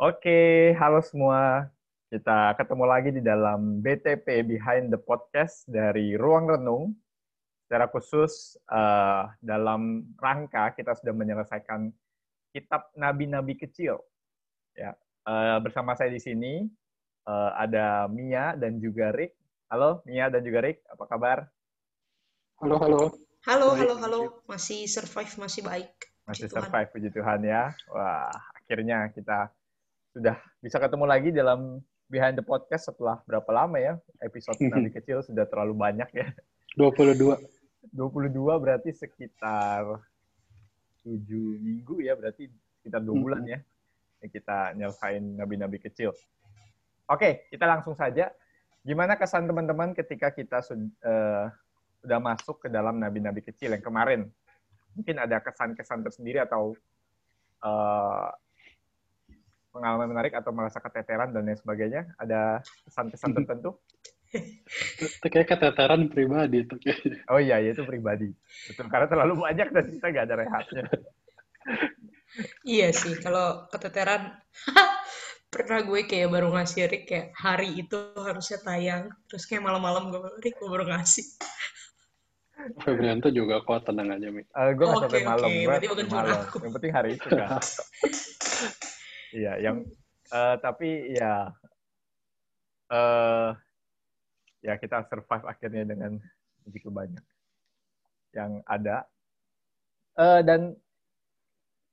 Oke, halo semua. Kita ketemu lagi di dalam BTP Behind the Podcast dari Ruang Renung. Secara khusus uh, dalam rangka kita sudah menyelesaikan kitab nabi-nabi kecil. Ya, uh, bersama saya di sini uh, ada Mia dan juga Rick. Halo Mia dan juga Rick, apa kabar? Halo, halo. Halo, halo, halo. Masih survive, masih baik. Masih survive, puji Tuhan ya. Wah, akhirnya kita sudah bisa ketemu lagi dalam Behind the Podcast setelah berapa lama ya? Episode Nabi Kecil sudah terlalu banyak ya. 22. 22 berarti sekitar 7 minggu ya, berarti sekitar 2 bulan ya. Kita nyelesain Nabi-Nabi Kecil. Oke, kita langsung saja. Gimana kesan teman-teman ketika kita uh, sudah masuk ke dalam Nabi-Nabi Kecil yang kemarin? Mungkin ada kesan-kesan tersendiri atau uh, pengalaman menarik atau merasa keteteran dan lain sebagainya? Ada kesan-kesan tertentu? itu kayak keteteran pribadi itu Oh iya, itu pribadi. Betul, karena terlalu banyak dan kita nggak ada rehatnya. iya sih, kalau keteteran pernah gue kayak baru ngasih Rick kayak hari itu harusnya tayang, terus kayak malam-malam gue Rick gue baru ngasih. Febrianto juga kuat tenang aja Mi. Uh, gue nggak sampai malam, okay. gue malam. Yang penting hari itu kan. Iya, yang uh, tapi ya uh, ya kita survive akhirnya dengan begitu banyak yang ada. Uh, dan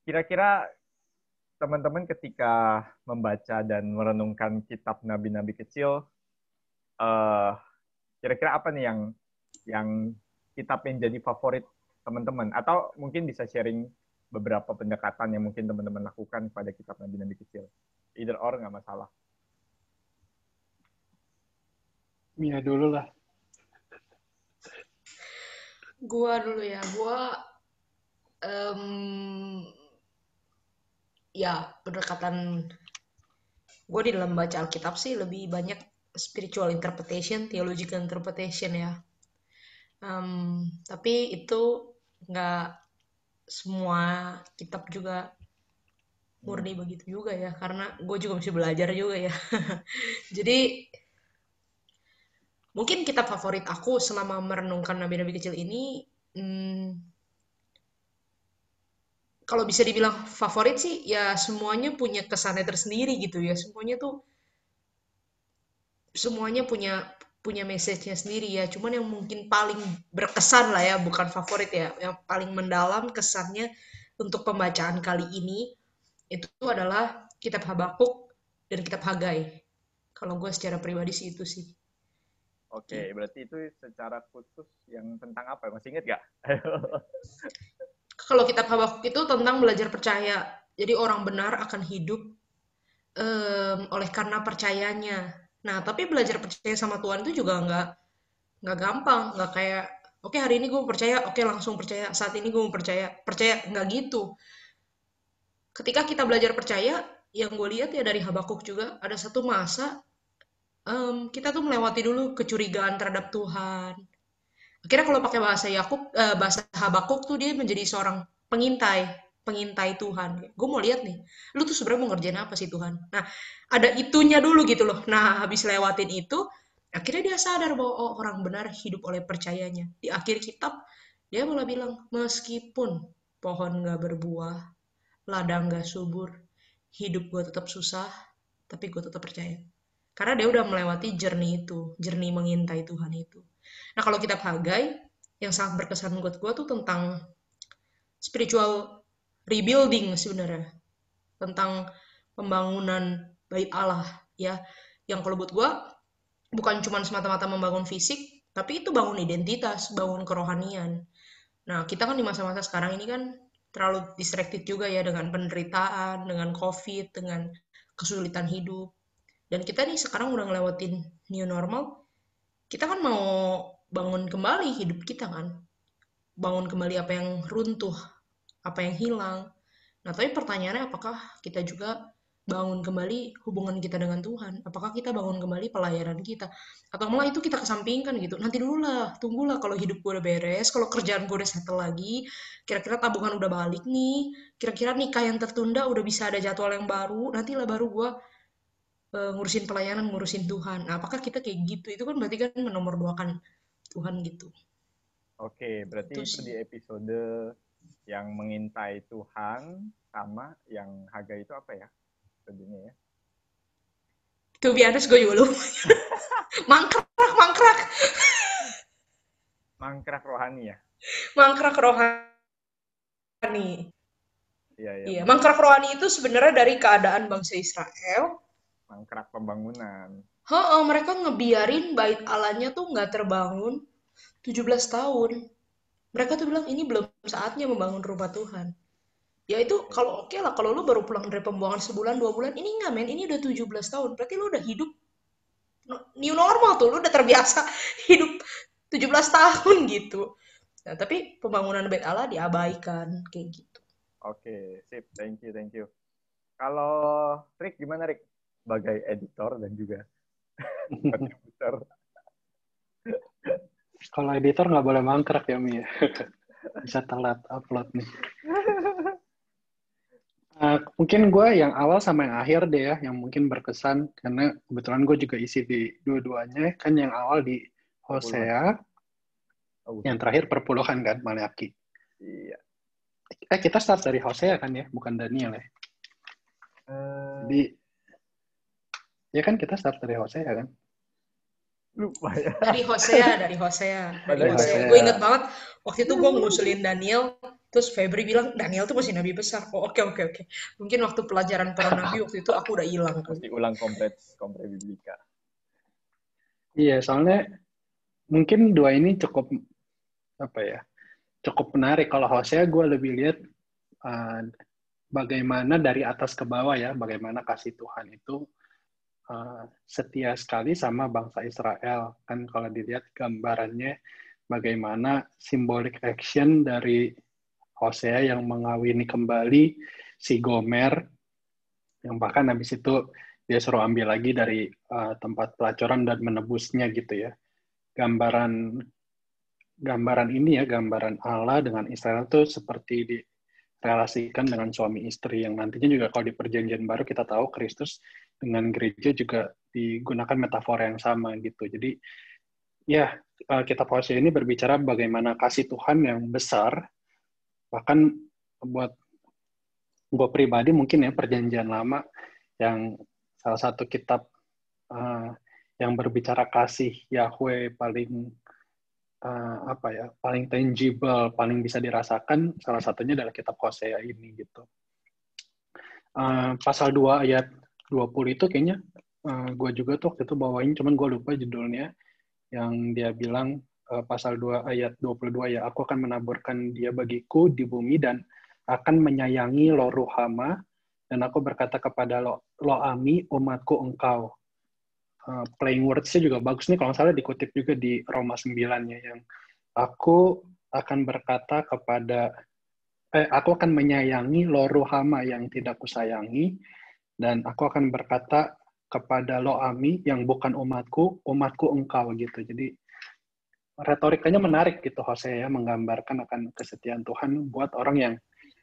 kira-kira teman-teman ketika membaca dan merenungkan kitab nabi-nabi kecil, uh, kira-kira apa nih yang yang kitab yang jadi favorit teman-teman? Atau mungkin bisa sharing beberapa pendekatan yang mungkin teman-teman lakukan pada kitab nabi-nabi kecil. Either or nggak masalah. Mia dulu lah. Gua dulu ya. Gua um, ya pendekatan gue di dalam baca Alkitab sih lebih banyak spiritual interpretation, theological interpretation ya. Um, tapi itu nggak semua kitab juga murni hmm. begitu juga ya karena gue juga masih belajar juga ya jadi mungkin kitab favorit aku selama merenungkan nabi-nabi kecil ini hmm, kalau bisa dibilang favorit sih ya semuanya punya kesannya tersendiri gitu ya semuanya tuh semuanya punya punya message-nya sendiri ya. Cuman yang mungkin paling berkesan lah ya, bukan favorit ya, yang paling mendalam kesannya untuk pembacaan kali ini itu adalah kitab Habakuk dan kitab Hagai. Kalau gue secara pribadi sih itu sih. Oke, okay, berarti itu secara khusus yang tentang apa? Masih inget gak? Kalau kitab Habakuk itu tentang belajar percaya. Jadi orang benar akan hidup um, oleh karena percayanya Nah, tapi belajar percaya sama Tuhan itu juga nggak nggak gampang, nggak kayak oke okay, hari ini gue percaya, oke okay, langsung percaya, saat ini gue percaya, percaya nggak gitu. Ketika kita belajar percaya, yang gue lihat ya dari Habakuk juga ada satu masa um, kita tuh melewati dulu kecurigaan terhadap Tuhan. Akhirnya kalau pakai bahasa Yakub, uh, bahasa Habakuk tuh dia menjadi seorang pengintai pengintai Tuhan. Gue mau lihat nih, lu tuh sebenarnya mau ngerjain apa sih Tuhan? Nah, ada itunya dulu gitu loh. Nah, habis lewatin itu, akhirnya dia sadar bahwa oh, orang benar hidup oleh percayanya. Di akhir kitab, dia malah bilang, meskipun pohon gak berbuah, ladang gak subur, hidup gue tetap susah, tapi gue tetap percaya. Karena dia udah melewati jernih itu, jernih mengintai Tuhan itu. Nah, kalau kitab Hagai, yang sangat berkesan buat gue tuh tentang spiritual rebuilding sebenarnya. Tentang pembangunan bait Allah ya. Yang kalau buat gue bukan cuma semata-mata membangun fisik tapi itu bangun identitas bangun kerohanian. Nah kita kan di masa-masa sekarang ini kan terlalu distracted juga ya dengan penderitaan dengan covid dengan kesulitan hidup. Dan kita nih sekarang udah ngelewatin new normal. Kita kan mau bangun kembali hidup kita kan. Bangun kembali apa yang runtuh apa yang hilang. Nah, tapi pertanyaannya apakah kita juga bangun kembali hubungan kita dengan Tuhan? Apakah kita bangun kembali pelayanan kita? Atau malah itu kita kesampingkan gitu. Nanti dulu lah, tunggulah kalau hidup gue udah beres, kalau kerjaan gue udah settle lagi, kira-kira tabungan udah balik nih, kira-kira nikah yang tertunda udah bisa ada jadwal yang baru, nantilah baru gue uh, ngurusin pelayanan, ngurusin Tuhan. Nah, apakah kita kayak gitu? Itu kan berarti kan menomorduakan Tuhan gitu. Oke, berarti itu di episode yang mengintai Tuhan sama yang Haga itu apa ya? Episodenya ya. To be honest, gue juga lupa. mangkrak, mangkrak. mangkrak rohani ya? Mangkrak rohani. Iya, iya. iya. Mangkrak rohani itu sebenarnya dari keadaan bangsa Israel. Mangkrak pembangunan. Oh, mereka ngebiarin bait Allahnya tuh nggak terbangun 17 tahun. Mereka tuh bilang ini belum saatnya membangun rumah Tuhan. Ya itu kalau oke okay lah, kalau lu baru pulang dari pembuangan sebulan, dua bulan, ini nggak men, ini udah 17 tahun. Berarti lu udah hidup new normal tuh, lu udah terbiasa hidup 17 tahun gitu. Nah, tapi pembangunan bait Allah diabaikan kayak gitu. Oke, okay, sip. Thank you, thank you. Kalau Rick gimana Rick? Sebagai editor dan juga kontributor. Kalau editor nggak boleh mangkrak ya Mi ya. Bisa telat upload nih. Uh, mungkin gue yang awal sama yang akhir deh ya, yang mungkin berkesan karena kebetulan gue juga isi di dua-duanya. Kan yang awal di Hosea, oh, yang terakhir perpuluhan kan Maleaki. Iya. Eh kita start dari Hosea kan ya, bukan Daniel ya. Uh... Jadi ya kan kita start dari Hosea kan lupa ya. Dari Hosea, dari Hosea, dari Hosea. Gue inget banget waktu itu gue ngusulin Daniel, terus Febri bilang Daniel tuh masih nabi besar. Oh oke okay, oke okay, oke. Okay. Mungkin waktu pelajaran para nabi waktu itu aku udah hilang. Mesti ulang komplit komplit biblika. Iya, soalnya mungkin dua ini cukup apa ya? Cukup menarik. Kalau Hosea gue lebih lihat uh, bagaimana dari atas ke bawah ya, bagaimana kasih Tuhan itu uh, setia sekali sama bangsa Israel. Kan kalau dilihat gambarannya bagaimana simbolik action dari Hosea yang mengawini kembali si Gomer yang bahkan habis itu dia suruh ambil lagi dari uh, tempat pelacuran dan menebusnya gitu ya. Gambaran gambaran ini ya, gambaran Allah dengan Israel itu seperti direlasikan dengan suami istri yang nantinya juga kalau di perjanjian baru kita tahu Kristus dengan gereja juga digunakan metafora yang sama gitu. Jadi ya kita pause ini berbicara bagaimana kasih Tuhan yang besar bahkan buat gue pribadi mungkin ya perjanjian lama yang salah satu kitab uh, yang berbicara kasih Yahweh paling uh, apa ya paling tangible paling bisa dirasakan salah satunya adalah kitab Hosea ini gitu. Uh, pasal 2 ayat 20 itu kayaknya uh, eh, gue juga tuh waktu itu bawain, cuman gue lupa judulnya, yang dia bilang uh, pasal 2 ayat 22 ya, aku akan menaburkan dia bagiku di bumi dan akan menyayangi lo ruhama, dan aku berkata kepada lo, lo ami umatku engkau. Uh, playing words-nya juga bagus nih, kalau salah dikutip juga di Roma 9 ya, yang aku akan berkata kepada eh, aku akan menyayangi lo ruhama yang tidak kusayangi dan aku akan berkata kepada lo Ami yang bukan umatku, umatku engkau gitu. Jadi retorikanya menarik gitu Hosea ya, menggambarkan akan kesetiaan Tuhan buat orang yang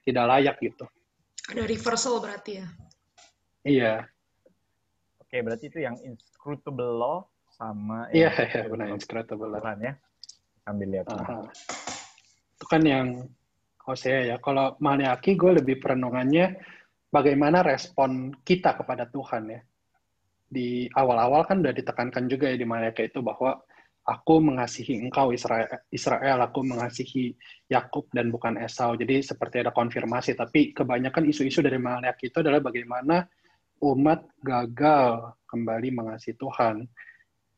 tidak layak gitu. Ada reversal berarti ya? Iya. Oke, berarti itu yang inscrutable law sama Iya, iya benar inscrutable law. ya. Sambil lihat. Uh, itu kan yang Hosea ya. Kalau Maleaki gue lebih perenungannya bagaimana respon kita kepada Tuhan ya. Di awal-awal kan udah ditekankan juga ya di Malaikat itu bahwa aku mengasihi engkau Israel, Israel aku mengasihi Yakub dan bukan Esau. Jadi seperti ada konfirmasi, tapi kebanyakan isu-isu dari Malaikat itu adalah bagaimana umat gagal kembali mengasihi Tuhan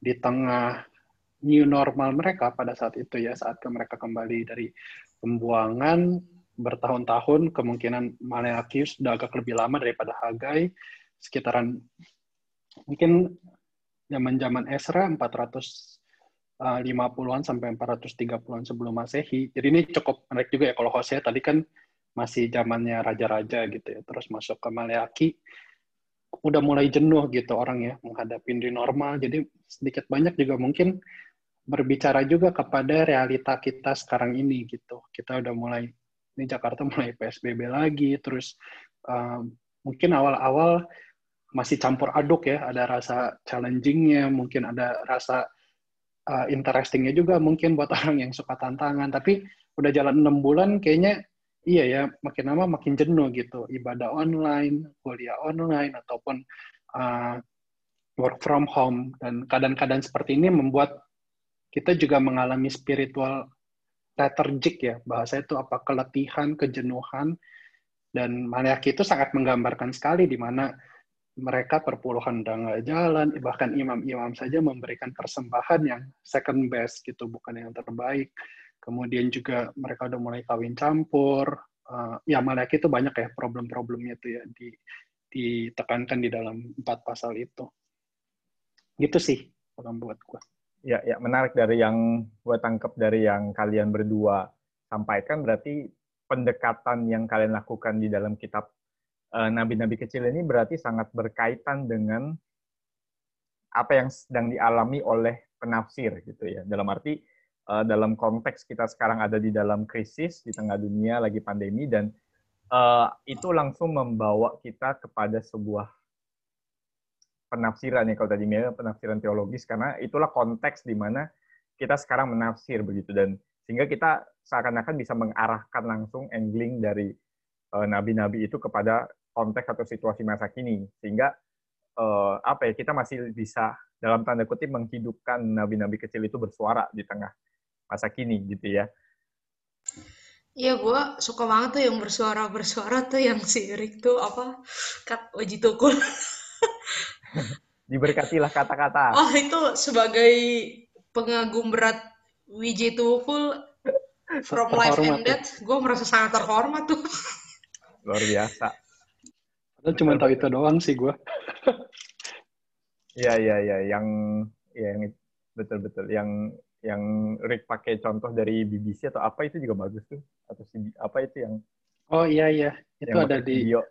di tengah new normal mereka pada saat itu ya, saat mereka kembali dari pembuangan bertahun-tahun, kemungkinan Maleakis sudah agak lebih lama daripada Hagai, sekitaran mungkin zaman-zaman Esra 450-an sampai 430-an sebelum Masehi. Jadi ini cukup menarik juga ya kalau Hosea tadi kan masih zamannya raja-raja gitu ya, terus masuk ke Maleaki. udah mulai jenuh gitu orang ya menghadapi new normal. Jadi sedikit banyak juga mungkin berbicara juga kepada realita kita sekarang ini gitu. Kita udah mulai ini Jakarta mulai PSBB lagi, terus uh, mungkin awal-awal masih campur aduk ya, ada rasa challengingnya, mungkin ada rasa uh, interestingnya juga mungkin buat orang yang suka tantangan. Tapi udah jalan enam bulan, kayaknya iya ya makin lama makin jenuh gitu. Ibadah online kuliah online ataupun uh, work from home. Dan keadaan-keadaan seperti ini membuat kita juga mengalami spiritual lethargic ya. Bahasa itu apa? Keletihan kejenuhan. Dan Mariaki itu sangat menggambarkan sekali di mana mereka perpuluhan udah nggak jalan bahkan imam-imam saja memberikan persembahan yang second best gitu bukan yang terbaik kemudian juga mereka udah mulai kawin campur. Uh, ya Malaki itu banyak ya problem-problemnya itu ya di, ditekankan di dalam empat pasal itu. Gitu sih kalau buat gue. Ya, ya menarik dari yang gue tangkap dari yang kalian berdua sampaikan berarti pendekatan yang kalian lakukan di dalam kitab nabi-nabi uh, kecil ini berarti sangat berkaitan dengan apa yang sedang dialami oleh penafsir gitu ya. Dalam arti uh, dalam konteks kita sekarang ada di dalam krisis di tengah dunia lagi pandemi dan uh, itu langsung membawa kita kepada sebuah penafsiran ya kalau tadi Mia penafsiran teologis karena itulah konteks di mana kita sekarang menafsir begitu dan sehingga kita seakan-akan bisa mengarahkan langsung angling dari nabi nabi-nabi itu kepada konteks atau situasi masa kini sehingga uh, apa ya kita masih bisa dalam tanda kutip menghidupkan nabi-nabi kecil itu bersuara di tengah masa kini gitu ya. Iya, gue suka banget tuh yang bersuara-bersuara tuh yang si Rick tuh apa, Kat Waji Tukul. Diberkatilah kata-kata. Oh, itu sebagai pengagum berat Wiji Tukul from life and death, gue merasa sangat terhormat tuh. Luar biasa. Padahal cuma tahu itu doang sih gue. Iya, iya, iya. Yang, ya, yang betul-betul. Yang yang Rick pakai contoh dari BBC atau apa itu juga bagus tuh. Atau si apa itu yang oh iya iya. Itu ada di video.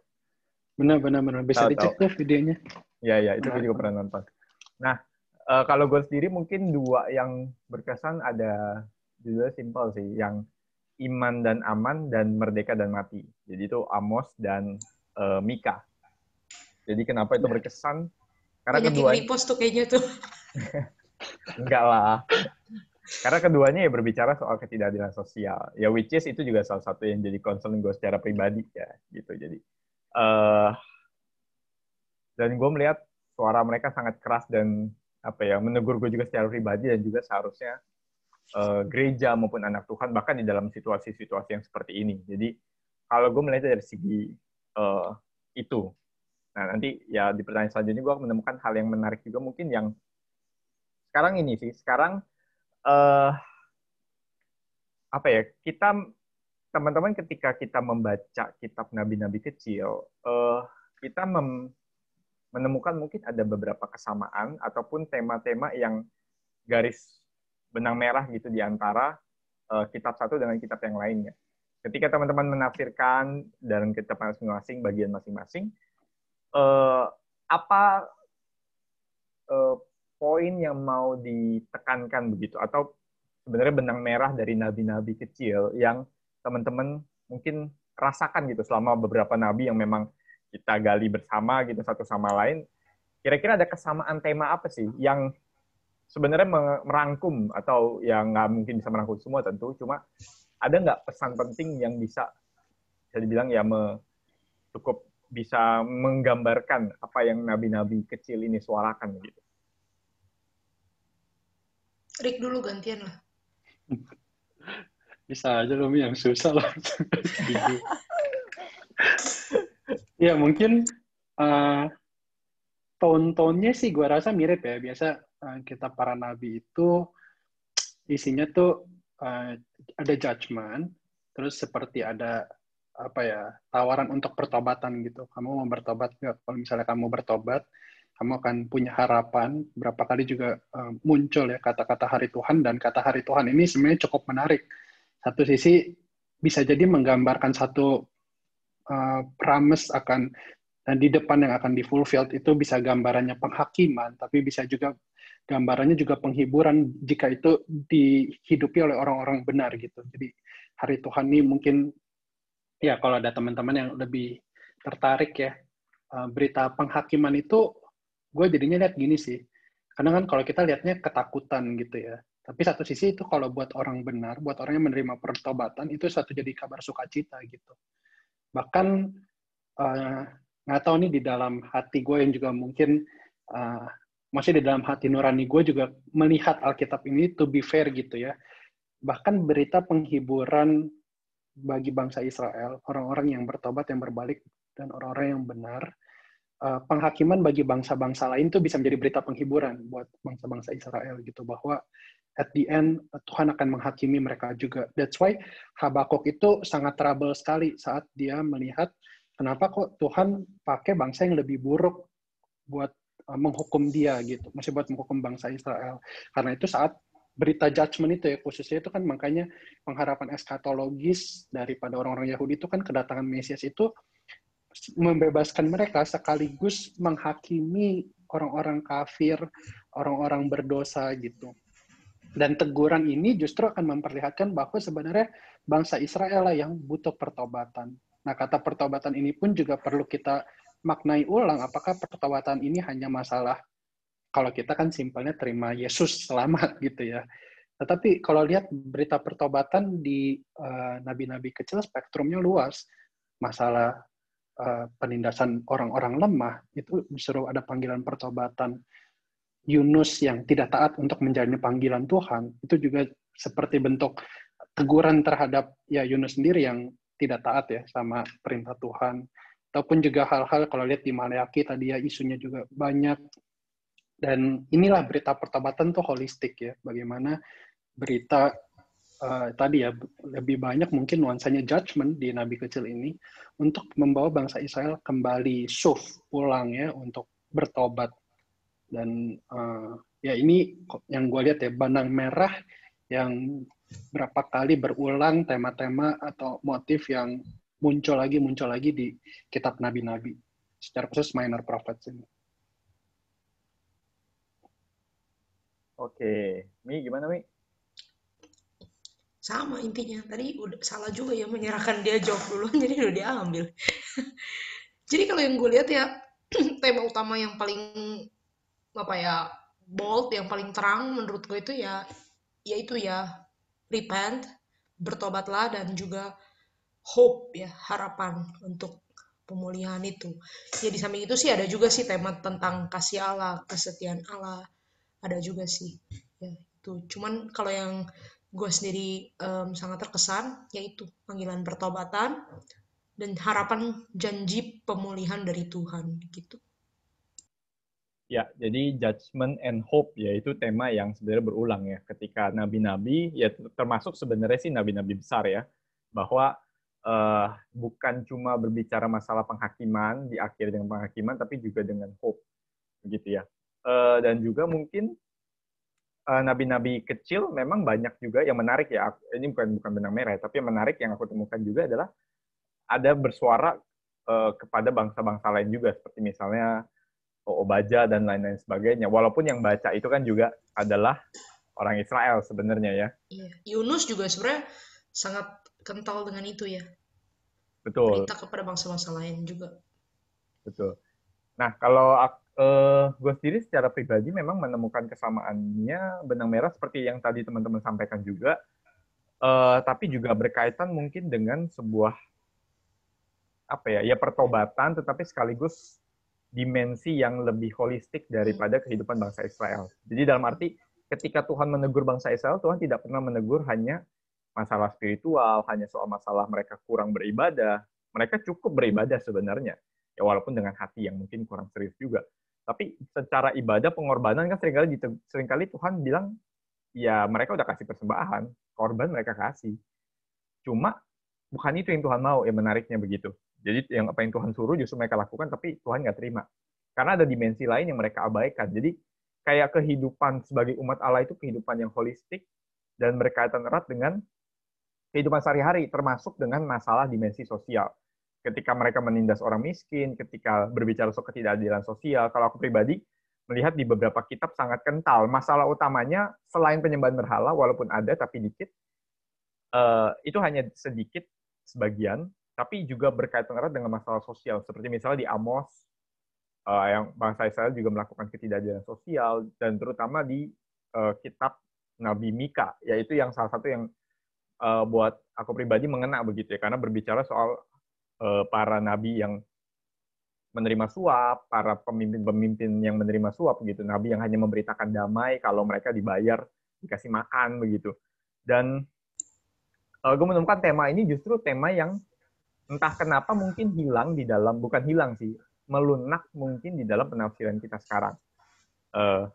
benar benar benar. Bisa tau, dicek tuh videonya. Iya iya. Itu gue juga pernah nonton. Nah uh, kalau gue sendiri mungkin dua yang berkesan ada juga simpel sih. Yang iman dan aman dan merdeka dan mati. Jadi itu Amos dan uh, Mika jadi kenapa itu iya. berkesan karena Banyak kedua yang tuh kayaknya tuh Enggak lah. Karena keduanya ya berbicara soal ketidakadilan sosial. Ya which is itu juga salah satu yang jadi concern gue secara pribadi ya gitu. Jadi uh, dan gue melihat suara mereka sangat keras dan apa ya menegur gue juga secara pribadi dan juga seharusnya uh, gereja maupun anak Tuhan bahkan di dalam situasi-situasi yang seperti ini. Jadi kalau gue melihat dari segi uh, itu, nah nanti ya di pertanyaan selanjutnya gue menemukan hal yang menarik juga mungkin yang sekarang ini sih sekarang uh, apa ya kita teman-teman ketika kita membaca kitab nabi-nabi kecil uh, kita mem, menemukan mungkin ada beberapa kesamaan ataupun tema-tema yang garis benang merah gitu di antara uh, kitab satu dengan kitab yang lainnya. Ketika teman-teman menafsirkan dalam kitab masing-masing bagian masing-masing, uh, apa uh, poin yang mau ditekankan begitu? Atau sebenarnya benang merah dari nabi-nabi kecil yang teman-teman mungkin rasakan gitu selama beberapa nabi yang memang kita gali bersama gitu satu sama lain. Kira-kira ada kesamaan tema apa sih yang sebenarnya merangkum atau yang nggak mungkin bisa merangkum semua tentu cuma ada nggak pesan penting yang bisa bisa dibilang ya me, cukup bisa menggambarkan apa yang nabi-nabi kecil ini suarakan gitu Rick dulu gantian lah. Bisa aja loh yang susah lah. ya mungkin uh, tone-tone-nya sih gue rasa mirip ya. Biasa uh, kita para nabi itu isinya tuh uh, ada judgement, terus seperti ada apa ya tawaran untuk pertobatan gitu. Kamu mau bertobat nggak? Kalau misalnya kamu bertobat, kamu akan punya harapan. Berapa kali juga uh, muncul ya kata-kata hari Tuhan dan kata hari Tuhan ini sebenarnya cukup menarik. Satu sisi bisa jadi menggambarkan satu uh, promise akan Dan di depan yang akan di fulfilled itu bisa gambarannya penghakiman, tapi bisa juga gambarannya juga penghiburan jika itu dihidupi oleh orang-orang benar gitu. Jadi hari Tuhan ini mungkin ya kalau ada teman-teman yang lebih tertarik ya eh, berita penghakiman itu gue jadinya lihat gini sih. Karena kan kalau kita lihatnya ketakutan gitu ya. Tapi satu sisi itu kalau buat orang benar, buat orang yang menerima pertobatan itu satu jadi kabar sukacita gitu. Bahkan uh, nggak tahu nih di dalam hati gue yang juga mungkin uh, masih di dalam hati nurani gue juga melihat Alkitab ini to be fair gitu ya. Bahkan berita penghiburan bagi bangsa Israel, orang-orang yang bertobat, yang berbalik, dan orang-orang yang benar, uh, penghakiman bagi bangsa-bangsa lain itu bisa menjadi berita penghiburan buat bangsa-bangsa Israel gitu bahwa at the end Tuhan akan menghakimi mereka juga. That's why Habakuk itu sangat trouble sekali saat dia melihat kenapa kok Tuhan pakai bangsa yang lebih buruk buat menghukum dia gitu, masih buat menghukum bangsa Israel. Karena itu saat berita judgment itu ya khususnya itu kan makanya pengharapan eskatologis daripada orang-orang Yahudi itu kan kedatangan Mesias itu membebaskan mereka sekaligus menghakimi orang-orang kafir, orang-orang berdosa gitu. Dan teguran ini justru akan memperlihatkan bahwa sebenarnya bangsa Israel lah yang butuh pertobatan. Nah, kata pertobatan ini pun juga perlu kita maknai ulang apakah pertobatan ini hanya masalah kalau kita kan simpelnya terima Yesus selamat gitu ya. Tetapi kalau lihat berita pertobatan di uh, nabi-nabi kecil spektrumnya luas. Masalah uh, penindasan orang-orang lemah itu disuruh ada panggilan pertobatan. Yunus yang tidak taat untuk menjalani panggilan Tuhan itu juga seperti bentuk teguran terhadap ya Yunus sendiri yang tidak taat ya sama perintah Tuhan ataupun juga hal-hal kalau lihat di Maleaki tadi ya isunya juga banyak. Dan inilah berita pertobatan tuh holistik ya. Bagaimana berita uh, tadi ya lebih banyak mungkin nuansanya judgment di nabi kecil ini untuk membawa bangsa Israel kembali suf pulang ya untuk bertobat. Dan uh, ya ini yang gue lihat ya benang merah yang berapa kali berulang tema-tema atau motif yang muncul lagi muncul lagi di kitab nabi-nabi secara khusus minor prophets ini. Oke, Mi gimana Mi? Sama intinya tadi udah salah juga ya menyerahkan dia jawab dulu jadi udah diambil. jadi kalau yang gue lihat ya tema utama yang paling apa ya bold yang paling terang menurut gue itu ya yaitu ya repent, bertobatlah dan juga hope ya, harapan untuk pemulihan itu. Ya di samping itu sih ada juga sih tema tentang kasih Allah, kesetiaan Allah. Ada juga sih. Ya itu. Cuman kalau yang gue sendiri um, sangat terkesan yaitu panggilan pertobatan dan harapan janji pemulihan dari Tuhan gitu. Ya, jadi judgment and hope yaitu tema yang sebenarnya berulang ya ketika nabi-nabi ya termasuk sebenarnya sih nabi-nabi besar ya bahwa uh, bukan cuma berbicara masalah penghakiman di akhir dengan penghakiman tapi juga dengan hope begitu ya. Uh, dan juga mungkin eh, nabi-nabi kecil memang banyak juga yang menarik ya. Ini bukan bukan benang merah, tapi yang menarik yang aku temukan juga adalah ada bersuara uh, kepada bangsa-bangsa lain juga seperti misalnya Obaja dan lain-lain sebagainya. Walaupun yang baca itu kan juga adalah orang Israel sebenarnya ya. Iya. Yunus juga sebenarnya sangat kental dengan itu ya. Betul. Berita kepada bangsa-bangsa lain juga. Betul. Nah, kalau uh, gue sendiri secara pribadi memang menemukan kesamaannya benang merah seperti yang tadi teman-teman sampaikan juga, uh, tapi juga berkaitan mungkin dengan sebuah apa ya, ya pertobatan, tetapi sekaligus dimensi yang lebih holistik daripada kehidupan bangsa Israel. Jadi dalam arti ketika Tuhan menegur bangsa Israel, Tuhan tidak pernah menegur hanya masalah spiritual, hanya soal masalah mereka kurang beribadah. Mereka cukup beribadah sebenarnya. Ya walaupun dengan hati yang mungkin kurang serius juga. Tapi secara ibadah pengorbanan kan sering kali sering kali Tuhan bilang ya mereka udah kasih persembahan, korban mereka kasih. Cuma bukan itu yang Tuhan mau, yang menariknya begitu. Jadi yang apa yang Tuhan suruh justru mereka lakukan, tapi Tuhan nggak terima. Karena ada dimensi lain yang mereka abaikan. Jadi kayak kehidupan sebagai umat Allah itu kehidupan yang holistik dan berkaitan erat dengan kehidupan sehari-hari, termasuk dengan masalah dimensi sosial. ketika mereka menindas orang miskin, ketika berbicara soal ketidakadilan sosial, kalau aku pribadi melihat di beberapa kitab sangat kental. Masalah utamanya selain penyembahan berhala, walaupun ada tapi dikit, uh, itu hanya sedikit sebagian, tapi juga berkaitan erat dengan masalah sosial. Seperti misalnya di Amos, uh, yang bangsa Israel juga melakukan ketidakadilan sosial, dan terutama di uh, kitab Nabi Mika, yaitu yang salah satu yang uh, buat aku pribadi mengena begitu ya, karena berbicara soal uh, para nabi yang menerima suap, para pemimpin-pemimpin yang menerima suap begitu, nabi yang hanya memberitakan damai kalau mereka dibayar, dikasih makan begitu. Dan uh, gue menemukan tema ini justru tema yang entah kenapa mungkin hilang di dalam, bukan hilang sih, melunak mungkin di dalam penafsiran kita sekarang. Uh,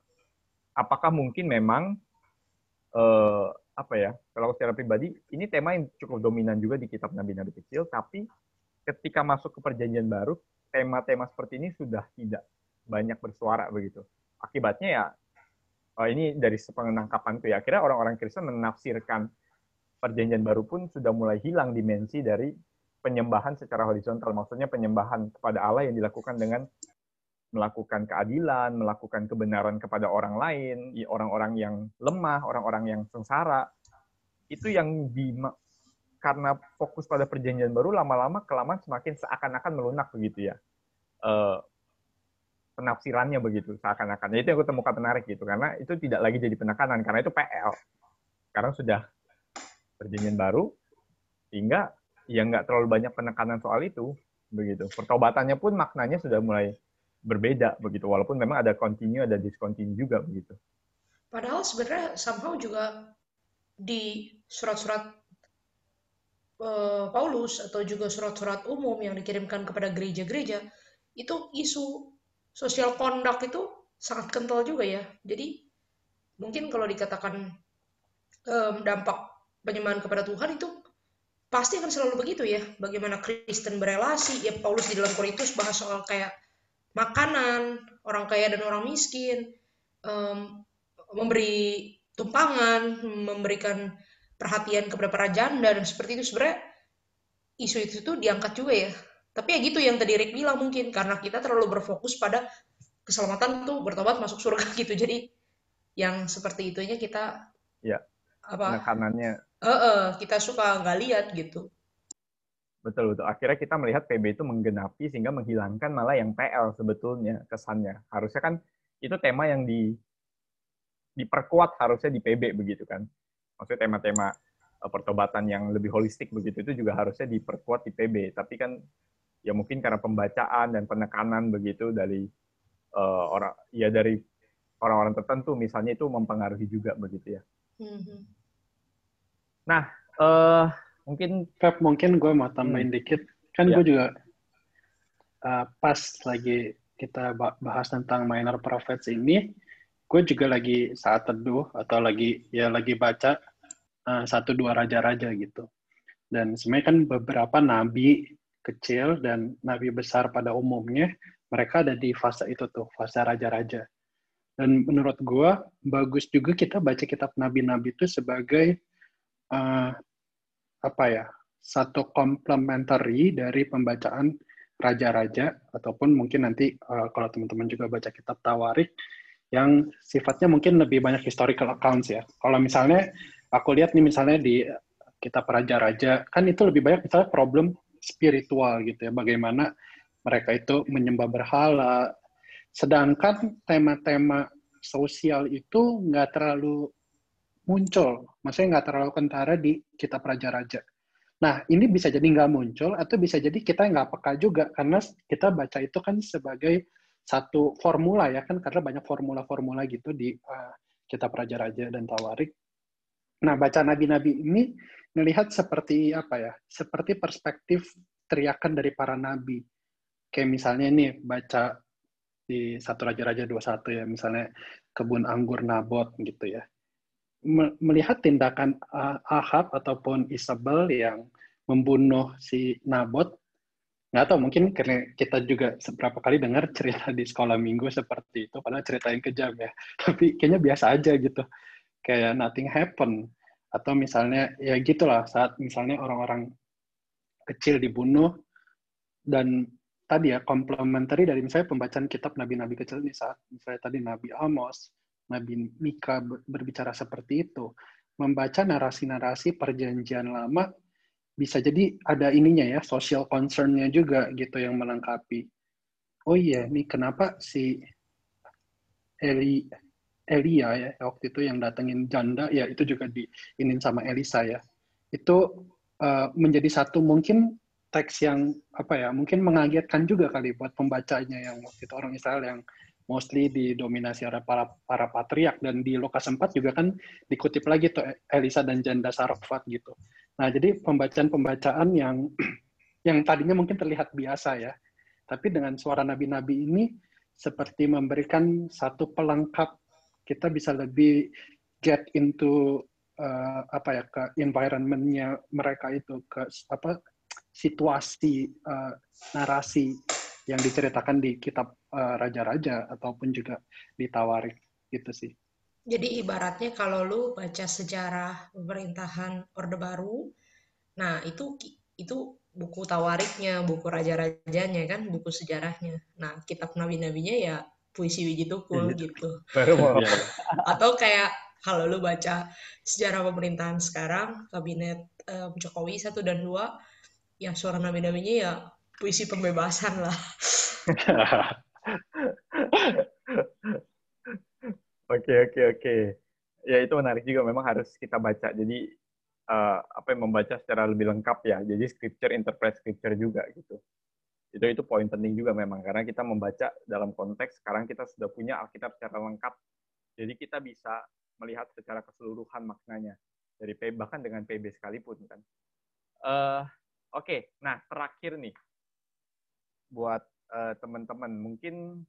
apakah mungkin memang uh, apa ya, kalau secara pribadi, ini tema yang cukup dominan juga di kitab nabi-nabi kecil, tapi ketika masuk ke perjanjian baru, tema-tema seperti ini sudah tidak banyak bersuara begitu. Akibatnya ya, oh ini dari tuh ya, akhirnya orang-orang Kristen menafsirkan perjanjian baru pun sudah mulai hilang dimensi dari penyembahan secara horizontal. Maksudnya penyembahan kepada Allah yang dilakukan dengan melakukan keadilan, melakukan kebenaran kepada orang lain, orang-orang yang lemah, orang-orang yang sengsara. Itu yang di, karena fokus pada perjanjian baru lama-lama kelamaan semakin seakan-akan melunak begitu ya. Uh, penafsirannya begitu seakan-akan. Itu yang aku temukan menarik gitu karena itu tidak lagi jadi penekanan karena itu PL sekarang sudah perjanjian baru sehingga ya nggak terlalu banyak penekanan soal itu begitu. Pertobatannya pun maknanya sudah mulai berbeda begitu walaupun memang ada continue ada discontinue juga begitu padahal sebenarnya somehow juga di surat-surat Eh, Paulus atau juga surat-surat umum yang dikirimkan kepada gereja-gereja itu isu sosial kondak itu sangat kental juga ya. Jadi mungkin kalau dikatakan dampak penyembahan kepada Tuhan itu pasti akan selalu begitu ya. Bagaimana Kristen berelasi, ya Paulus di dalam Korintus bahas soal kayak makanan, orang kaya dan orang miskin, um, memberi tumpangan, memberikan perhatian kepada para janda dan seperti itu. Sebenarnya isu itu tuh diangkat juga ya. Tapi ya gitu yang tadi Rick bilang mungkin karena kita terlalu berfokus pada keselamatan tuh bertobat masuk surga gitu. Jadi yang seperti itunya kita ya apa? kanannya uh, uh, kita suka nggak lihat gitu betul betul akhirnya kita melihat PB itu menggenapi sehingga menghilangkan malah yang PL sebetulnya kesannya harusnya kan itu tema yang di diperkuat harusnya di PB begitu kan maksudnya tema-tema eh, pertobatan yang lebih holistik begitu itu juga harusnya diperkuat di PB. Tapi kan ya mungkin karena pembacaan dan penekanan begitu dari uh, orang ya dari orang-orang tertentu misalnya itu mempengaruhi juga begitu ya. Mm-hmm. Nah, uh, mungkin Feb, mungkin gue mau tambahin hmm. dikit. Kan ya. gue juga uh, pas lagi kita bahas tentang minor prophets ini, gue juga lagi saat teduh atau lagi ya lagi baca uh, satu dua raja-raja gitu. Dan sebenarnya kan beberapa nabi kecil dan nabi besar pada umumnya mereka ada di fase itu tuh, fase raja-raja. Dan menurut gue bagus juga kita baca kitab nabi-nabi itu sebagai uh, apa ya satu komplementari dari pembacaan raja-raja ataupun mungkin nanti uh, kalau teman-teman juga baca kitab Tawarik yang sifatnya mungkin lebih banyak historical accounts ya. Kalau misalnya aku lihat nih misalnya di kita raja-raja kan itu lebih banyak misalnya problem spiritual gitu ya bagaimana mereka itu menyembah berhala sedangkan tema-tema sosial itu nggak terlalu muncul maksudnya nggak terlalu kentara di kitab raja-raja nah ini bisa jadi nggak muncul atau bisa jadi kita nggak peka juga karena kita baca itu kan sebagai satu formula ya kan karena banyak formula-formula gitu di uh, kitab raja-raja dan tawarik Nah, baca nabi-nabi ini melihat seperti apa ya? Seperti perspektif teriakan dari para nabi. Kayak misalnya ini baca di satu Raja-Raja 21 ya, misalnya kebun anggur Nabot gitu ya. Melihat tindakan Ahab ataupun Isabel yang membunuh si Nabot, nggak tahu mungkin karena kita juga beberapa kali dengar cerita di sekolah minggu seperti itu, padahal cerita yang kejam ya. Tapi kayaknya biasa aja gitu. Kayak nothing happen. Atau misalnya ya gitulah saat misalnya orang-orang kecil dibunuh dan tadi ya komplementari dari misalnya pembacaan kitab nabi-nabi kecil. Ini saat misalnya tadi Nabi Amos, Nabi Mika berbicara seperti itu, membaca narasi-narasi perjanjian lama bisa jadi ada ininya ya social concernnya juga gitu yang melengkapi. Oh iya, ini kenapa si Eli Elia ya waktu itu yang datengin janda ya itu juga diinin sama Elisa ya. Itu uh, menjadi satu mungkin teks yang apa ya mungkin mengagetkan juga kali buat pembacanya yang waktu itu orang Israel yang mostly didominasi oleh para para patriark dan di Lukas 4 juga kan dikutip lagi tuh Elisa dan janda Sarfat gitu. Nah, jadi pembacaan-pembacaan yang yang tadinya mungkin terlihat biasa ya, tapi dengan suara nabi-nabi ini seperti memberikan satu pelengkap kita bisa lebih get into uh, apa ya ke environmentnya mereka itu ke apa situasi uh, narasi yang diceritakan di kitab uh, raja-raja ataupun juga di Tawarik gitu sih. Jadi ibaratnya kalau lu baca sejarah pemerintahan Orde Baru, nah itu itu buku tawariknya, buku raja-rajanya kan, buku sejarahnya. Nah, kitab nabi-nabinya ya puisi Wiji Tukul iya. gitu. Baru iya. Atau kayak kalau lu baca sejarah pemerintahan sekarang, kabinet um, Jokowi satu dan dua, ya suara nabi-nabinya ya puisi pembebasan lah. Oke oke oke. Ya itu menarik juga. Memang harus kita baca. Jadi uh, apa yang membaca secara lebih lengkap ya. Jadi scripture, interpret scripture juga gitu. Itu itu poin penting juga memang karena kita membaca dalam konteks sekarang kita sudah punya Alkitab secara lengkap. Jadi kita bisa melihat secara keseluruhan maknanya dari PB bahkan dengan PB sekalipun kan. Uh, Oke, okay, nah terakhir nih buat uh, teman-teman mungkin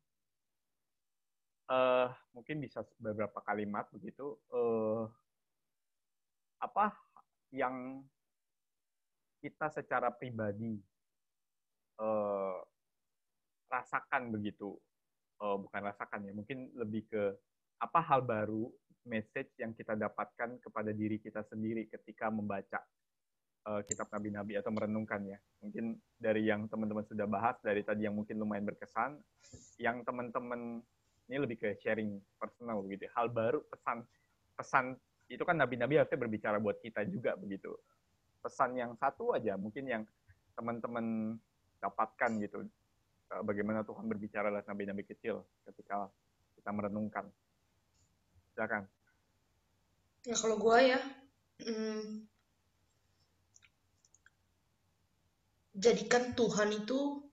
uh, mungkin bisa beberapa kalimat begitu uh, apa yang kita secara pribadi uh, rasakan begitu uh, bukan rasakan ya mungkin lebih ke apa hal baru message yang kita dapatkan kepada diri kita sendiri ketika membaca uh, kitab nabi-nabi atau merenungkan ya. Mungkin dari yang teman-teman sudah bahas, dari tadi yang mungkin lumayan berkesan, yang teman-teman ini lebih ke sharing personal gitu. Ya. Hal baru, pesan pesan itu kan nabi-nabi harusnya berbicara buat kita juga begitu. Pesan yang satu aja mungkin yang teman-teman dapatkan gitu. Eh, bagaimana Tuhan berbicara lewat nabi-nabi kecil ketika kita merenungkan. Silakan. Ya kalau gue ya, hmm, jadikan Tuhan itu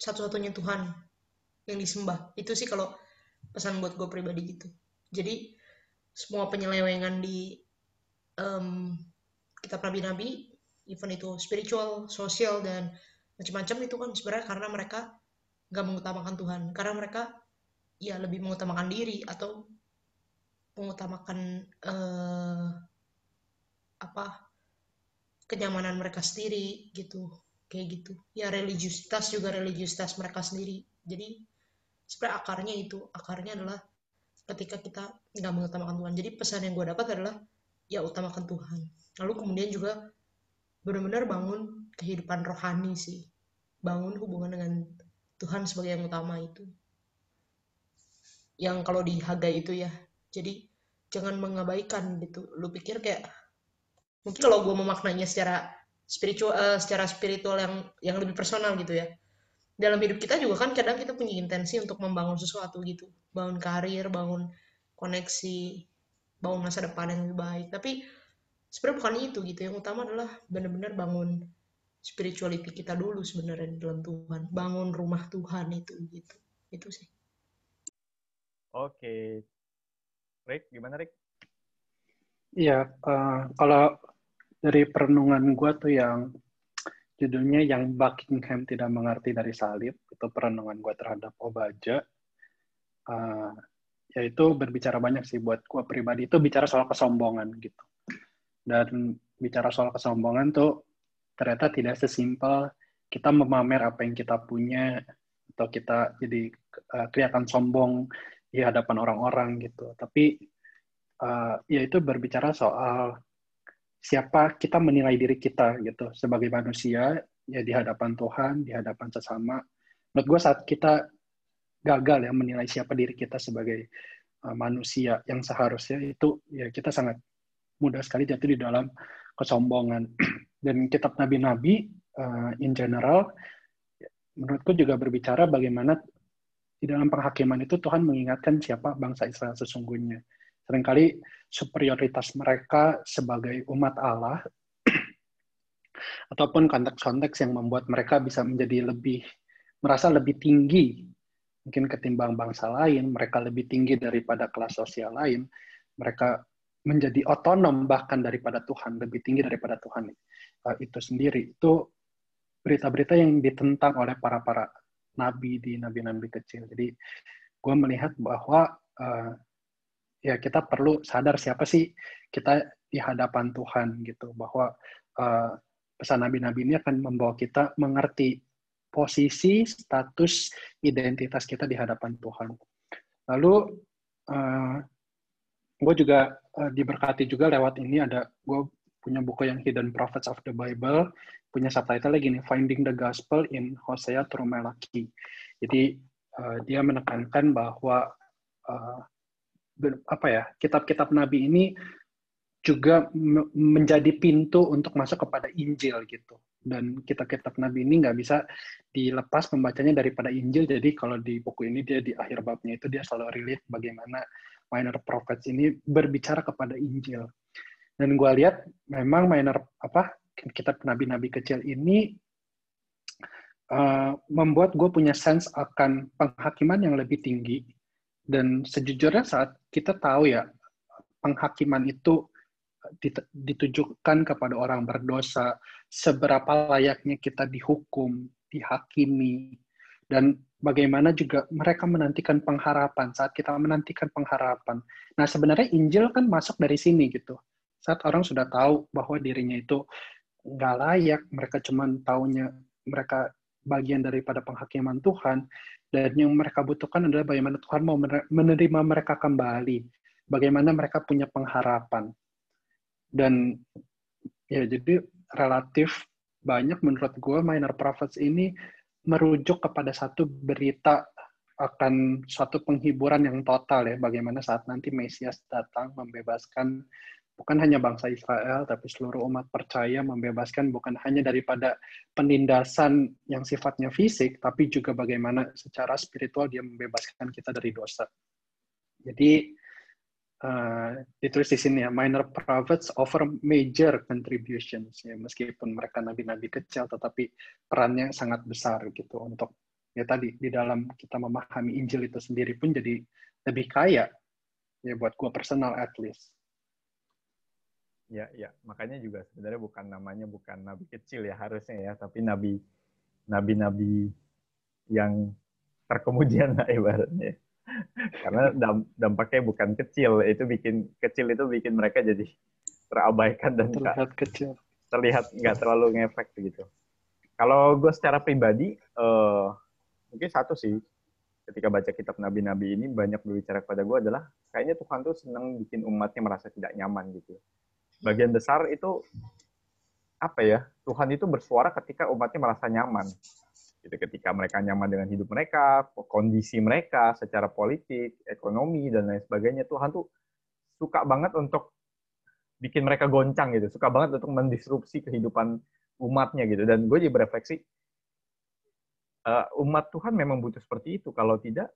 satu-satunya Tuhan yang disembah. Itu sih kalau pesan buat gue pribadi gitu. Jadi semua penyelewengan di um, kitab nabi-nabi, even itu spiritual, sosial dan macam-macam itu kan sebenarnya karena mereka nggak mengutamakan Tuhan, karena mereka ya lebih mengutamakan diri atau mengutamakan uh, apa kenyamanan mereka sendiri gitu kayak gitu ya religiusitas juga religiusitas mereka sendiri jadi sebenarnya akarnya itu. Akarnya adalah ketika kita nggak mengutamakan Tuhan. Jadi pesan yang gue dapat adalah ya utamakan Tuhan. Lalu kemudian juga benar-benar bangun kehidupan rohani sih. Bangun hubungan dengan Tuhan sebagai yang utama itu. Yang kalau di Hagai itu ya. Jadi jangan mengabaikan gitu. Lu pikir kayak mungkin kalau gue memaknanya secara spiritual uh, secara spiritual yang yang lebih personal gitu ya dalam hidup kita juga kan kadang kita punya intensi untuk membangun sesuatu gitu. Bangun karir bangun koneksi bangun masa depan yang lebih baik. Tapi sebenarnya bukan itu gitu. Yang utama adalah benar-benar bangun spirituality kita dulu sebenarnya di dalam Tuhan. Bangun rumah Tuhan itu gitu. Itu sih. Oke. Rick gimana Rick? Iya, uh, kalau dari perenungan gue tuh yang judulnya yang Buckingham tidak mengerti dari salib. Itu perenungan gue terhadap Obaja. Uh, yaitu berbicara banyak sih buat gue pribadi. Itu bicara soal kesombongan gitu. Dan bicara soal kesombongan tuh ternyata tidak sesimpel kita memamer apa yang kita punya atau kita jadi uh, kelihatan sombong di hadapan orang-orang gitu. Tapi uh, ya itu berbicara soal siapa kita menilai diri kita gitu sebagai manusia ya di hadapan Tuhan, di hadapan sesama. Menurut gue saat kita gagal ya menilai siapa diri kita sebagai uh, manusia yang seharusnya itu ya kita sangat mudah sekali jatuh di dalam kesombongan. Dan kitab nabi-nabi uh, in general menurutku juga berbicara bagaimana di dalam penghakiman itu Tuhan mengingatkan siapa bangsa Israel sesungguhnya. Seringkali superioritas mereka sebagai umat Allah ataupun konteks-konteks yang membuat mereka bisa menjadi lebih merasa lebih tinggi mungkin ketimbang bangsa lain, mereka lebih tinggi daripada kelas sosial lain, mereka menjadi otonom bahkan daripada Tuhan, lebih tinggi daripada Tuhan uh, itu sendiri. Itu berita-berita yang ditentang oleh para para nabi di nabi-nabi kecil. Jadi gue melihat bahwa uh, ya kita perlu sadar siapa sih kita di hadapan Tuhan gitu, bahwa uh, pesan nabi-nabi ini akan membawa kita mengerti posisi, status, identitas kita di hadapan Tuhan. Lalu uh, gue juga uh, diberkati juga lewat ini ada gue punya buku yang Hidden Prophets of the Bible, punya subtitle lagi nih Finding the Gospel in Hosea through Malachi. Jadi uh, dia menekankan bahwa uh, apa ya kitab-kitab Nabi ini juga menjadi pintu untuk masuk kepada Injil gitu. Dan kitab-kitab Nabi ini nggak bisa dilepas membacanya daripada Injil. Jadi kalau di buku ini dia di akhir babnya itu dia selalu relate bagaimana minor prophets ini berbicara kepada Injil. Dan gue lihat memang minor apa kitab nabi-nabi kecil ini uh, membuat gue punya sense akan penghakiman yang lebih tinggi. Dan sejujurnya saat kita tahu ya penghakiman itu ditujukan kepada orang berdosa, seberapa layaknya kita dihukum, dihakimi, dan bagaimana juga mereka menantikan pengharapan saat kita menantikan pengharapan. Nah, sebenarnya Injil kan masuk dari sini gitu. Saat orang sudah tahu bahwa dirinya itu nggak layak, mereka cuma taunya mereka bagian daripada penghakiman Tuhan, dan yang mereka butuhkan adalah bagaimana Tuhan mau menerima mereka kembali, bagaimana mereka punya pengharapan. Dan ya jadi relatif banyak menurut gue minor prophets ini merujuk kepada satu berita akan suatu penghiburan yang total ya. Bagaimana saat nanti Mesias datang membebaskan bukan hanya bangsa Israel tapi seluruh umat percaya membebaskan bukan hanya daripada penindasan yang sifatnya fisik tapi juga bagaimana secara spiritual dia membebaskan kita dari dosa. Jadi uh, ditulis di sini ya minor prophets offer major contributions ya meskipun mereka nabi-nabi kecil tetapi perannya sangat besar gitu untuk ya tadi di dalam kita memahami Injil itu sendiri pun jadi lebih kaya ya buat gua personal at least. Ya, ya. Makanya juga sebenarnya bukan namanya bukan nabi kecil ya harusnya ya, tapi nabi nabi-nabi yang terkemudian lah ibaratnya. Karena dampaknya bukan kecil itu bikin kecil itu bikin mereka jadi terabaikan dan terlihat gak, kecil. terlihat nggak terlalu ngefek gitu. Kalau gue secara pribadi uh, mungkin satu sih ketika baca kitab nabi-nabi ini banyak berbicara kepada gue adalah kayaknya Tuhan tuh senang bikin umatnya merasa tidak nyaman gitu bagian besar itu apa ya Tuhan itu bersuara ketika umatnya merasa nyaman Gitu, ketika mereka nyaman dengan hidup mereka, kondisi mereka secara politik, ekonomi dan lain sebagainya, Tuhan tuh suka banget untuk bikin mereka goncang gitu, suka banget untuk mendisrupsi kehidupan umatnya gitu. Dan gue jadi berefleksi, uh, umat Tuhan memang butuh seperti itu. Kalau tidak,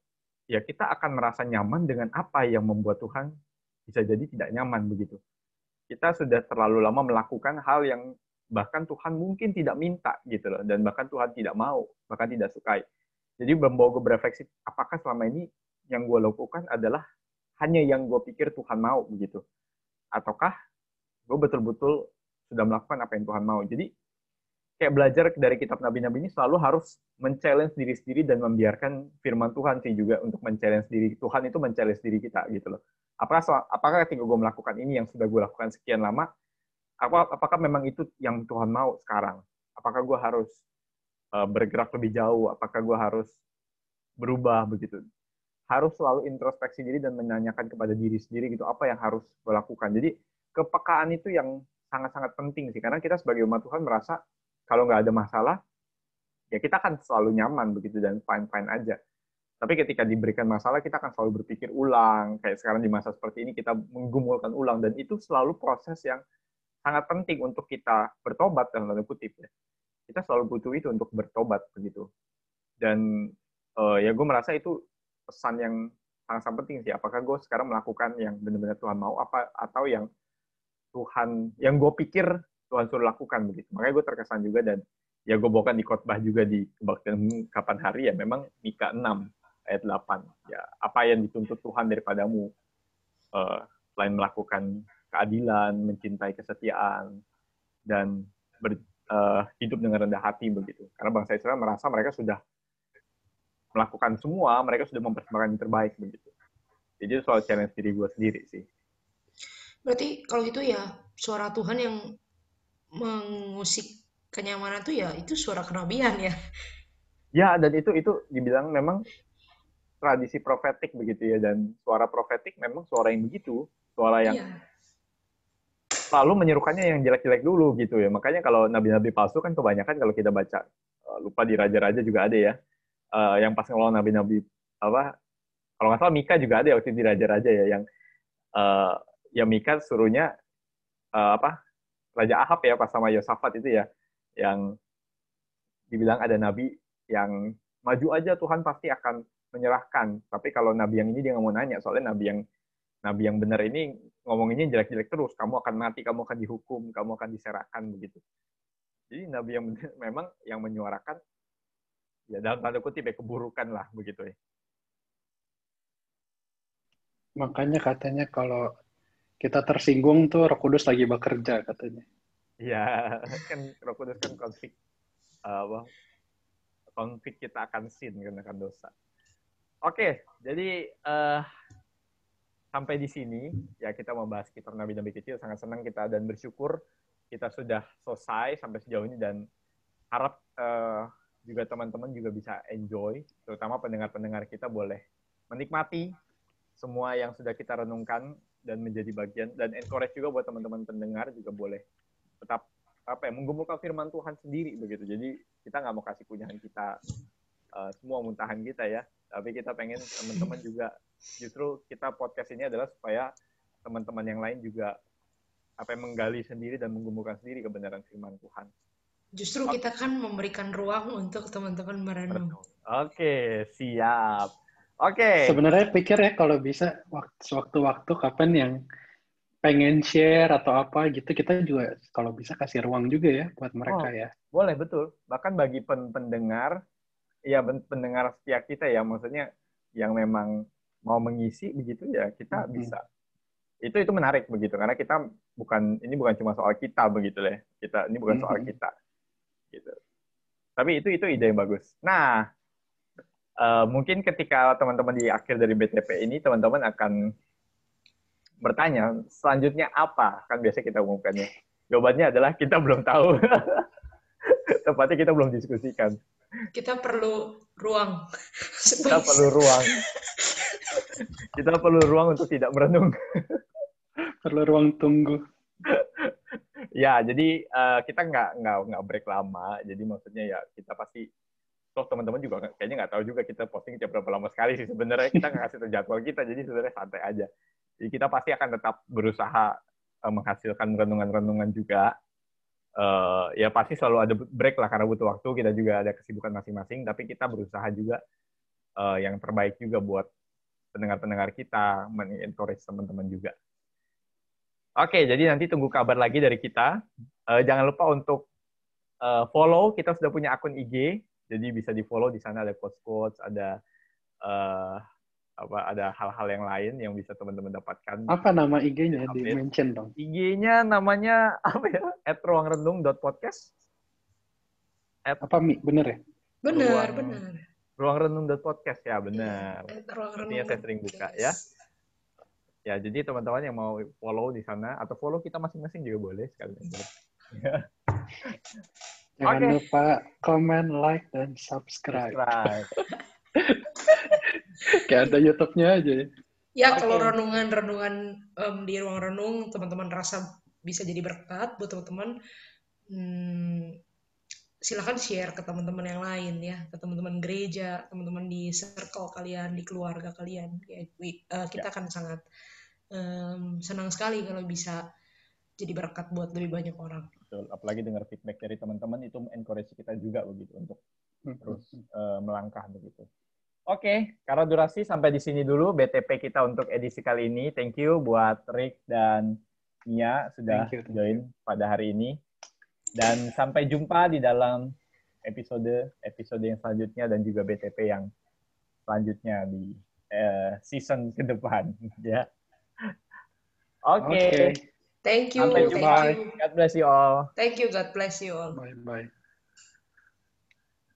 ya kita akan merasa nyaman dengan apa yang membuat Tuhan bisa jadi tidak nyaman begitu. Kita sudah terlalu lama melakukan hal yang bahkan Tuhan mungkin tidak minta gitu loh dan bahkan Tuhan tidak mau bahkan tidak sukai. Jadi membawa gue berefleksi apakah selama ini yang gue lakukan adalah hanya yang gue pikir Tuhan mau begitu ataukah gue betul-betul sudah melakukan apa yang Tuhan mau? Jadi kayak belajar dari kitab nabi-nabi ini selalu harus men-challenge diri sendiri dan membiarkan firman Tuhan sih juga untuk men-challenge diri Tuhan itu men-challenge diri kita gitu loh apakah apakah ketika gue melakukan ini yang sudah gue lakukan sekian lama apa, apakah memang itu yang Tuhan mau sekarang? Apakah gue harus uh, bergerak lebih jauh? Apakah gue harus berubah begitu? Harus selalu introspeksi diri dan menanyakan kepada diri sendiri gitu apa yang harus gue lakukan. Jadi kepekaan itu yang sangat-sangat penting sih karena kita sebagai umat Tuhan merasa kalau nggak ada masalah, ya kita akan selalu nyaman begitu dan fine-fine aja. Tapi ketika diberikan masalah, kita akan selalu berpikir ulang. Kayak sekarang di masa seperti ini, kita menggumulkan ulang. Dan itu selalu proses yang sangat penting untuk kita bertobat, dalam tanda kutip. Ya. Kita selalu butuh itu untuk bertobat, begitu. Dan uh, ya gue merasa itu pesan yang sangat-sangat penting sih. Apakah gue sekarang melakukan yang benar-benar Tuhan mau, apa atau yang Tuhan, yang gue pikir Tuhan suruh lakukan, begitu. Makanya gue terkesan juga dan ya gue bawakan di khotbah juga di kebaktian kapan hari ya memang Mika 6 ayat 8. Ya, apa yang dituntut Tuhan daripadamu uh, selain melakukan keadilan, mencintai kesetiaan dan ber, uh, hidup dengan rendah hati begitu. Karena bangsa Israel merasa mereka sudah melakukan semua, mereka sudah mempersembahkan yang terbaik begitu. Jadi soal challenge diri gue sendiri sih. Berarti kalau gitu ya suara Tuhan yang mengusik kenyamanan tuh ya itu suara kenabian ya. Ya dan itu itu dibilang memang tradisi profetik begitu ya dan suara profetik memang suara yang begitu suara yang iya. selalu menyerukannya yang jelek-jelek dulu gitu ya makanya kalau nabi-nabi palsu kan kebanyakan kalau kita baca uh, lupa di raja-raja juga ada ya uh, yang pas ngelawan nabi-nabi apa kalau nggak salah Mika juga ada ya waktu di raja-raja ya yang uh, ya Mika suruhnya uh, apa Raja Ahab ya pas sama Yosafat itu ya yang dibilang ada nabi yang maju aja Tuhan pasti akan menyerahkan. Tapi kalau nabi yang ini dia nggak mau nanya, soalnya nabi yang nabi yang benar ini ngomonginnya jelek-jelek terus. Kamu akan mati, kamu akan dihukum, kamu akan diserahkan begitu. Jadi nabi yang benar memang yang menyuarakan ya dalam tanda kutip ya keburukan lah begitu ya. Makanya katanya kalau kita tersinggung tuh Roh Kudus lagi bekerja katanya. Iya, kan Roh Kudus kan konflik uh, konflik kita akan sin karena akan dosa. Oke, jadi uh, sampai di sini ya kita membahas kitab nabi-nabi kecil. Sangat senang kita dan bersyukur kita sudah selesai sampai sejauh ini dan harap uh, juga teman-teman juga bisa enjoy, terutama pendengar-pendengar kita boleh menikmati semua yang sudah kita renungkan dan menjadi bagian dan encourage juga buat teman-teman pendengar juga boleh tetap apa ya menggumulkan firman Tuhan sendiri begitu. Jadi kita nggak mau kasih punyahan kita uh, semua muntahan kita ya tapi kita pengen teman-teman juga justru kita podcast ini adalah supaya teman-teman yang lain juga apa yang menggali sendiri dan menggumulkan sendiri kebenaran firman Tuhan. Justru kita kan memberikan ruang untuk teman-teman merenung. Oke, siap. Oke. Sebenarnya pikir ya kalau bisa waktu-waktu kapan yang pengen share atau apa gitu kita juga kalau bisa kasih ruang juga ya buat mereka oh, ya. Boleh betul. Bahkan bagi pendengar ya pendengar setia kita ya. Maksudnya yang memang mau mengisi begitu ya kita hmm. bisa. Itu itu menarik begitu. Karena kita bukan ini bukan cuma soal kita begitu ya kita ini bukan soal kita gitu. Tapi itu itu ide yang bagus. Nah uh, mungkin ketika teman-teman di akhir dari BTP ini teman-teman akan bertanya selanjutnya apa? Kan biasa kita umumkannya. Jawabannya adalah kita belum tahu. Tepatnya kita belum diskusikan kita perlu ruang. Kita perlu ruang. kita perlu ruang untuk tidak merenung. perlu ruang tunggu. ya, jadi uh, kita nggak nggak nggak break lama. Jadi maksudnya ya kita pasti toh teman-teman juga kayaknya nggak tahu juga kita posting tiap berapa lama sekali sih sebenarnya kita nggak kasih jadwal kita jadi sebenarnya santai aja jadi kita pasti akan tetap berusaha uh, menghasilkan renungan-renungan juga uh, ya pasti selalu ada break lah karena butuh waktu. Kita juga ada kesibukan masing-masing tapi kita berusaha juga uh, yang terbaik juga buat pendengar-pendengar kita men-encourage teman-teman juga. Oke jadi nanti tunggu kabar lagi dari kita. Uh, jangan lupa untuk uh, follow. Kita sudah punya akun IG jadi bisa di follow di sana. Ada quotes quotes ada uh, apa ada hal-hal yang lain yang bisa teman-teman dapatkan. Apa nama IG-nya di mention dong? IG-nya namanya apa ya? At ruangrenung.podcast. At apa Mi? Bener ya? Bener, ruang, bener. Ruangrenung.podcast ya, benar. Artinya saya sering buka ya. Ya, jadi teman-teman yang mau follow di sana atau follow kita masing-masing juga boleh sekalian. Jangan okay. lupa comment, like, dan subscribe. subscribe. Kayak ada YouTube-nya aja ya. Ya, okay. kalau renungan-renungan um, di ruang renung, teman-teman rasa bisa jadi berkat buat teman-teman, hmm, silakan share ke teman-teman yang lain ya, ke teman-teman gereja, teman-teman di circle kalian, di keluarga kalian. Ya, uh, kita ya. akan sangat um, senang sekali kalau bisa jadi berkat buat lebih banyak orang. Betul. Apalagi dengar feedback dari teman-teman itu encourage kita juga begitu untuk hmm. terus uh, melangkah begitu. Oke, okay, karena durasi sampai di sini dulu BTP kita untuk edisi kali ini. Thank you buat Rick dan Mia sudah you, join pada hari ini. Dan sampai jumpa di dalam episode episode yang selanjutnya dan juga BTP yang selanjutnya di uh, season ke depan ya. Oke. Okay. okay. Thank you. Sampai jumpa. God bless you all. Thank you. God bless you all. Bye bye.